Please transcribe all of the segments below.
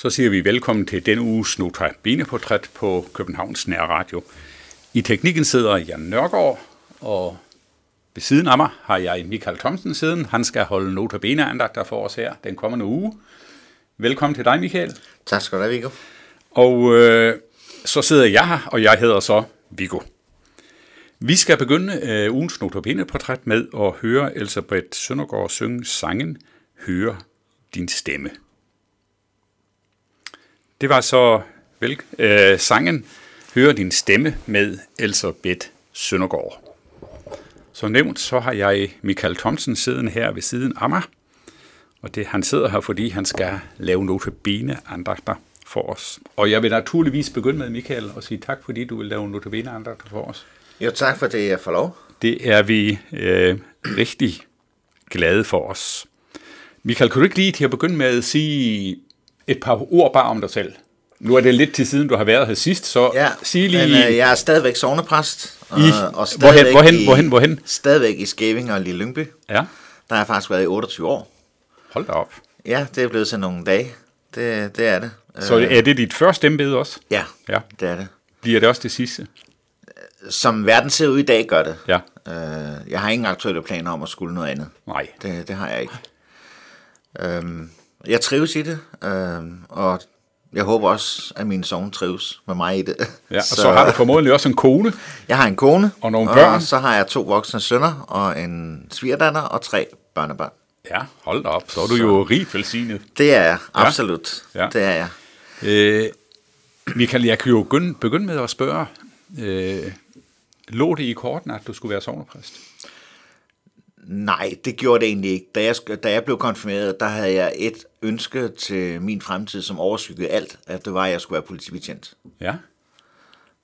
Så siger vi velkommen til denne uges Nota Bene-portræt på Københavns Radio. I teknikken sidder Jan Nørgaard, og ved siden af mig har jeg Michael Thomsen siden. Han skal holde Nota Bene-andagter for os her den kommende uge. Velkommen til dig, Michael. Tak skal du have, Viggo. Og øh, så sidder jeg her, og jeg hedder så Viggo. Vi skal begynde øh, ugens Nota Bene-portræt med at høre Elisabeth Søndergaard synge sangen Høre din stemme. Det var så vel, øh, sangen Hør din stemme med Elisabeth Søndergaard. Som nævnt, så har jeg Michael Thomsen siddende her ved siden af mig. Og det, han sidder her, fordi han skal lave notabene andagter for os. Og jeg vil naturligvis begynde med, Michael, og sige tak, fordi du vil lave notabene andagter for os. Jo, tak for det, jeg får lov. Det er vi øh, rigtig glade for os. Michael, kan du ikke lige til at begynde med at sige et par ord bare om dig selv. Nu er det lidt til siden, du har været her sidst, så Ja, sig lige... men øh, jeg er stadigvæk sovnepræst. Og, I- og hvorhen- stadigvæk hvorhen- i, hvorhen- hvorhen? Stadigvæk i Skæving og Lille Lyngby. Ja, Der har jeg faktisk været i 28 år. hold da op. Ja, det er blevet til nogle dage. Det, det er det. Så Øh, er det dit første embede også? Ja, Ja. det er det. Bliver det også det sidste? Som verden ser ud i dag, gør det. Ja. Øh, jeg har ingen aktuelle planer om at skulle noget andet. Nej. Det, det har jeg ikke. Øhm, jeg trives i det, øhm, og jeg håber også, at min søn trives med mig i det. Ja, og så, så har du formodentlig også en kone. Jeg har en kone, Og nogle børn. og så har jeg to voksne sønner, og en svigerdatter og tre børnebørn. Ja, hold da op. Så er du jo rigt velsignet. Det er jeg, absolut. Ja. Det er jeg. Øh, Michael, jeg kan jo begynde, begynde med at spørge. Øh, lå det i korten, at du skulle være sovnepræst? Nej, det gjorde det egentlig ikke. Da jeg, da jeg blev konfirmeret, der havde jeg et ønske til min fremtid, som overskyggede alt, at det var, at jeg skulle være politibetjent. Ja.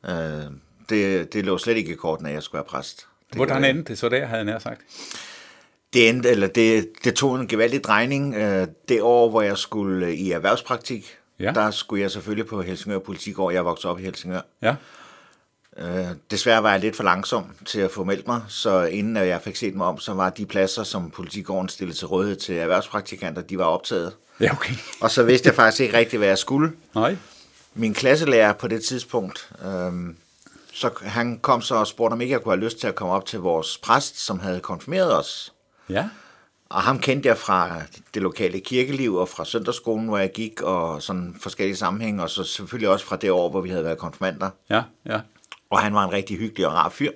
Øh, det, det lå slet ikke i korten, at jeg skulle være præst. Det Hvordan endte det så der, havde jeg nær sagt? Det, endte, eller det, det tog en gevaldig drejning. Øh, Det år, hvor jeg skulle i erhvervspraktik, Ja. der skulle jeg selvfølgelig på Helsingør Politikår. Jeg voksede op i Helsingør. Ja. Øh, desværre var jeg lidt for langsom til at få meldt mig, så inden at jeg fik set mig om, så var de pladser, som Politikåren stillede til rådighed til erhvervspraktikanter, de var optaget. Ja, okay. Og så vidste jeg faktisk ikke rigtigt, hvad jeg skulle. Nej. Min klasselærer på det tidspunkt, øhm, så han kom så og spurgte, om ikke jeg kunne have lyst til at komme op til vores præst, som havde konfirmeret os. Ja. Og ham kendte jeg fra det lokale kirkeliv og fra søndagsskolen, hvor jeg gik, og sådan forskellige sammenhænge, og så selvfølgelig også fra det år, hvor vi havde været konfirmander. Ja, ja. Og han var en rigtig hyggelig og rar fyr.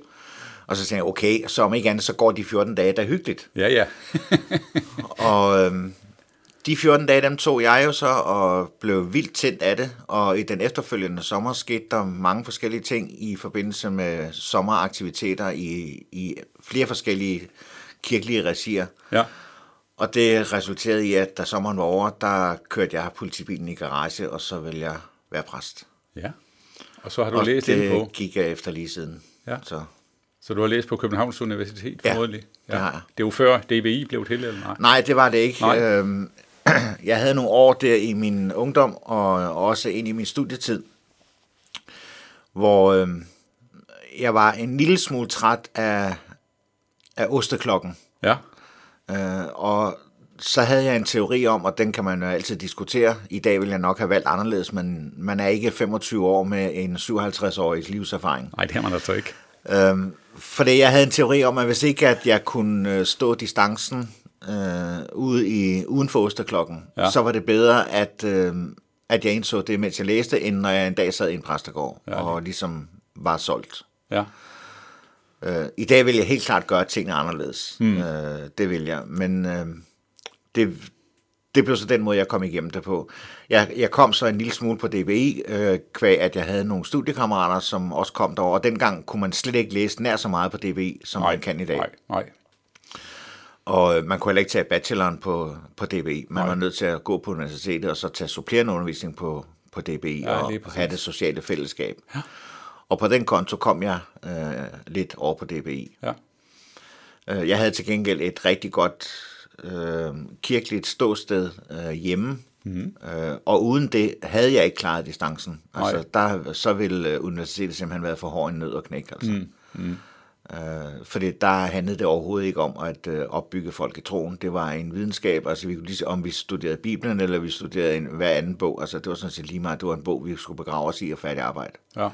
Og så sagde jeg, okay, så om ikke andet, så går de 14 dage, der er hyggeligt. Ja, ja. Og øhm, de 14 dage, dem tog jeg jo så og blev vildt tændt af det. Og i den efterfølgende sommer skete der mange forskellige ting i forbindelse med sommeraktiviteter i, i flere forskellige kirkelige regier. ja. Og det resulterede i, at da sommeren var over, der kørte jeg politibilen i garage, og så ville jeg være præst. Ja. Og så har du og læst det ind på, gik jeg efter lige siden. Ja. Så. så du har læst på Københavns Universitet, Ja, formodentlig. det har jeg. Det jo før DBI blev til, eller nej? Nej, det var det ikke. Nej. Øhm, jeg havde nogle år der i min ungdom, og også ind i min studietid, hvor øhm, jeg var en lille smule træt af, af osteklokken. Ja. Øh, og så havde jeg en teori om, og den kan man jo altid diskutere. I dag vil jeg nok have valgt anderledes, men man er ikke 25 år med en 57-årig livserfaring. Nej, det har man altså ikke. Øhm, fordi jeg havde en teori om, at hvis ikke at jeg kunne øh, stå distancen øh, ude i, uden for Osterklokken, Ja. så var det bedre, at, øh, at jeg indså det, mens jeg læste, end når jeg en dag sad i en præstegård Ja, og ligesom var solgt. Ja. Øh, I dag vil jeg helt klart gøre tingene anderledes. Mm. Øh, det vil jeg. Men øh, det, det blev så den måde, jeg kom igennem det på. Jeg, jeg kom så en lille smule på DBI, øh, kvæg at jeg havde nogle studiekammerater, som også kom derover. Og dengang kunne man slet ikke læse nær så meget på DBI, som Nej, man kan i dag. Nej, nej. Og øh, man kunne heller ikke tage bacheloren på, på DBI. Man Nej. var nødt til at gå på universitetet og så tage supplerende undervisning på, på DBI Ja, og præcis. have det sociale fællesskab. Ja. Og på den konto kom jeg øh, lidt over på DBI. Ja. Øh, Jeg havde til gengæld et rigtig godt øh, kirkeligt ståsted øh, hjemme, Mhm. mm. øh, og uden det havde jeg ikke klaret distancen. Nej. Altså, der, så ville øh, universitetet simpelthen været for hård en nød og knæk. Altså. Mm. Mm. Øh, fordi der handlede det overhovedet ikke om at øh, opbygge folk i troen. Det var en videnskab, altså vi kunne lige om vi studerede Bibelen, eller vi studerede en, hver anden bog. Altså det var sådan set lige meget, det var en bog, vi skulle begrave os i og færdig arbejde. Ja.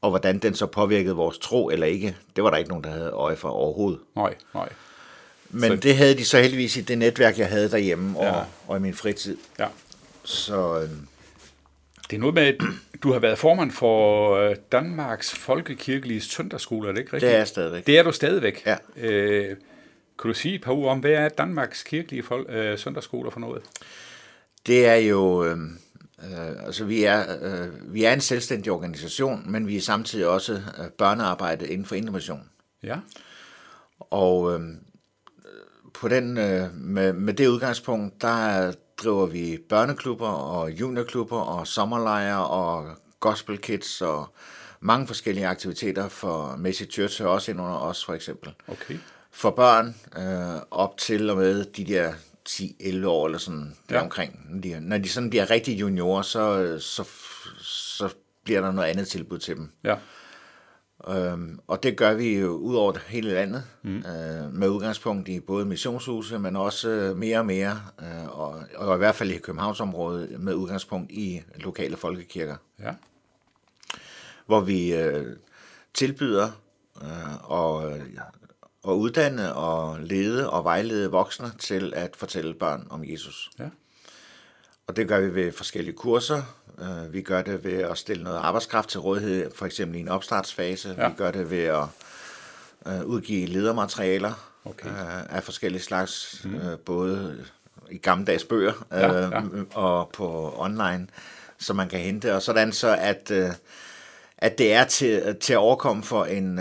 Og hvordan den så påvirkede vores tro eller ikke, det var der ikke nogen, der havde øje for overhovedet. Nej, nej. Men Så- det havde de så heldigvis i det netværk, jeg havde derhjemme og, Ja. og i min fritid. Ja. Så øh, Det er noget med, at du har været formand for øh, Danmarks Folkekirkelige Søndagsskole, er det ikke rigtigt? det er jeg stadigvæk. Det er du stadigvæk. Ja. Øh, kan du sige et par ord om, hvad er Danmarks Kirkelige Fol- øh, Søndagsskoler for noget? Det er jo, øh, øh, altså vi er, øh, vi er en selvstændig organisation, men vi er samtidig også øh, børnearbejde inden for intermission. Ja. Og øh, på den, øh, med, med det udgangspunkt, der driver vi børneklubber og juniorklubber og sommerlejre og gospel kids og mange forskellige aktiviteter for Messi Church og også ind under os for eksempel. Okay. For børn øh, op til og med de der 10-11 år eller sådan der Ja. omkring. Når de, når de sådan bliver rigtig juniorer, så, så, så bliver der noget andet tilbud til dem. Ja. Øhm, og det gør vi jo ud over hele landet, mm. øh, med udgangspunkt i både missionshuse, men også øh, mere og mere, øh, og, og i hvert fald i Københavnsområdet, med udgangspunkt i lokale folkekirker, Ja. hvor vi øh, tilbyder øh, og, og uddanne og lede og vejlede voksne til at fortælle børn om Jesus. Ja. Og det gør vi ved forskellige kurser. Øh, Vi gør det ved at stille noget arbejdskraft til rådighed, for eksempel i en opstartsfase. Ja. Vi gør det ved at øh, udgive ledermaterialer Okay. øh, af forskellige slags, mm. både i gammeldags bøger Ja, ja. og på online, som man kan hente. Og sådan så, at, at det er til, til at overkomme for en,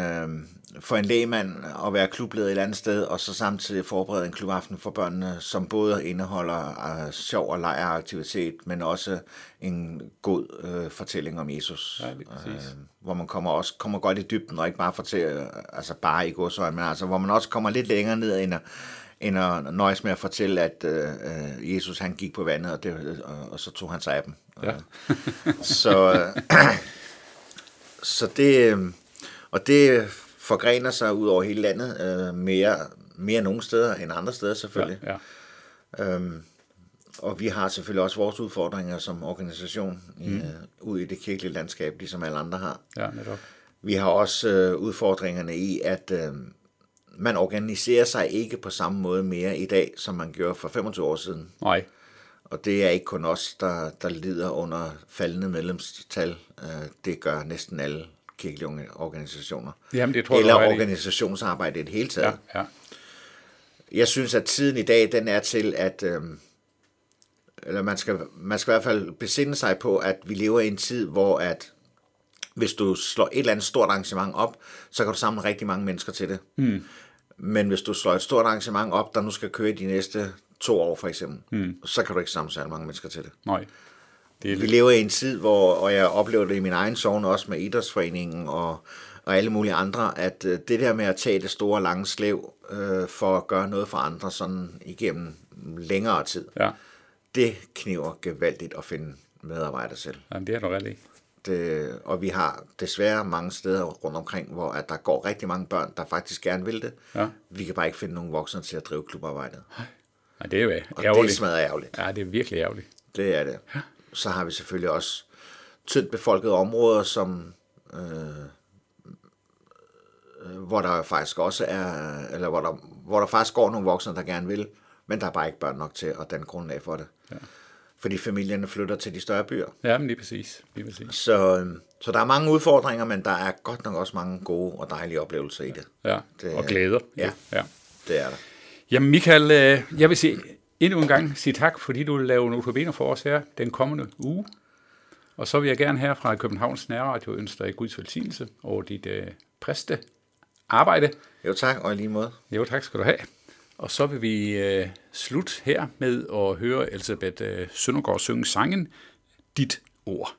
for en lægemand at være klubleder et eller andet sted, og så samtidig forberede en klubaften for børnene, som både indeholder øh, sjov og og aktivitet, men også en god øh, fortælling om Jesus. Ja. Øh, hvor man kommer også kommer godt i dybden, og ikke bare fortæller, altså bare i godsøjne, men altså hvor man også kommer lidt længere ned, end at, end at nøjes med at fortælle, at øh, øh, Jesus han gik på vandet, og, det, og, og så tog han sig af dem. Ja. Så, øh, så det, øh, og det forgrener sig ud over hele landet, øh, mere, mere nogle steder end andre steder selvfølgelig. Ja. Øhm, og vi har selvfølgelig også vores udfordringer som organisation i, mm. ud i det kirkelige landskab, ligesom alle andre har. Ja, netop. Vi har også øh, udfordringerne i, at øh, man organiserer sig ikke på samme måde mere i dag, som man gjorde for 25 år siden. Nej. Og det er ikke kun os, der, der lider under faldende medlemstal. Øh, det gør næsten alle kirkelige organisationer. Jamen, det tror jeg, Eller i. organisationsarbejde i det hele taget. Ja, ja. Jeg synes, at tiden i dag, den er til, at øhm, eller man skal, man skal i hvert fald besinde sig på, at vi lever i en tid, hvor at hvis du slår et eller andet stort arrangement op, så kan du samle rigtig mange mennesker til det. Mm. Men hvis du slår et stort arrangement op, der nu skal køre de næste to år for eksempel, mm. så kan du ikke samle særlig mange mennesker til det. Nej. Det er Vi lidt, lever i en tid, hvor, og jeg oplever det i min egen sovn også med idrætsforeningen og, og alle mulige andre, at øh, det der med at tage det store lange slæv øh, for at gøre noget for andre sådan igennem længere tid, ja. det kniver gevaldigt at finde medarbejdere selv. Jamen, det er du ret i. Det, og vi har desværre mange steder rundt omkring, hvor at der går rigtig mange børn, der faktisk gerne vil det. Ja. Vi kan bare ikke finde nogen voksne til at drive klubarbejdet. Nej, det er jo Og det er ærgerligt. ærgerligt. Ja, det er virkelig ærgerligt. Det er det. Så har vi selvfølgelig også tyndt befolkede områder, som øh, øh, hvor der faktisk også er, eller hvor der, hvor der faktisk går nogle voksne, der gerne vil, men der er bare ikke børn nok til at danne grundlag for det. Ja. Fordi familierne flytter til de større byer. Ja, men lige præcis. Lige præcis. Så, øh, så der er mange udfordringer, men der er godt nok også mange gode og dejlige oplevelser i det. Ja, Det og er- glæder. Ja. ja. Det er der. Jamen Michael, øh, jeg vil sige endnu en gang sige tak, fordi du laver notabene for os her den kommende uge. Og så vil jeg gerne her fra Københavns Nærradio ønske dig Guds velsignelse over dit øh, præste arbejde. Jo tak, og i lige måde. Jo, tak skal du have. Og så vil vi øh, slutte her med at høre Elisabeth øh, Søndergaard synge sangen Dit ord.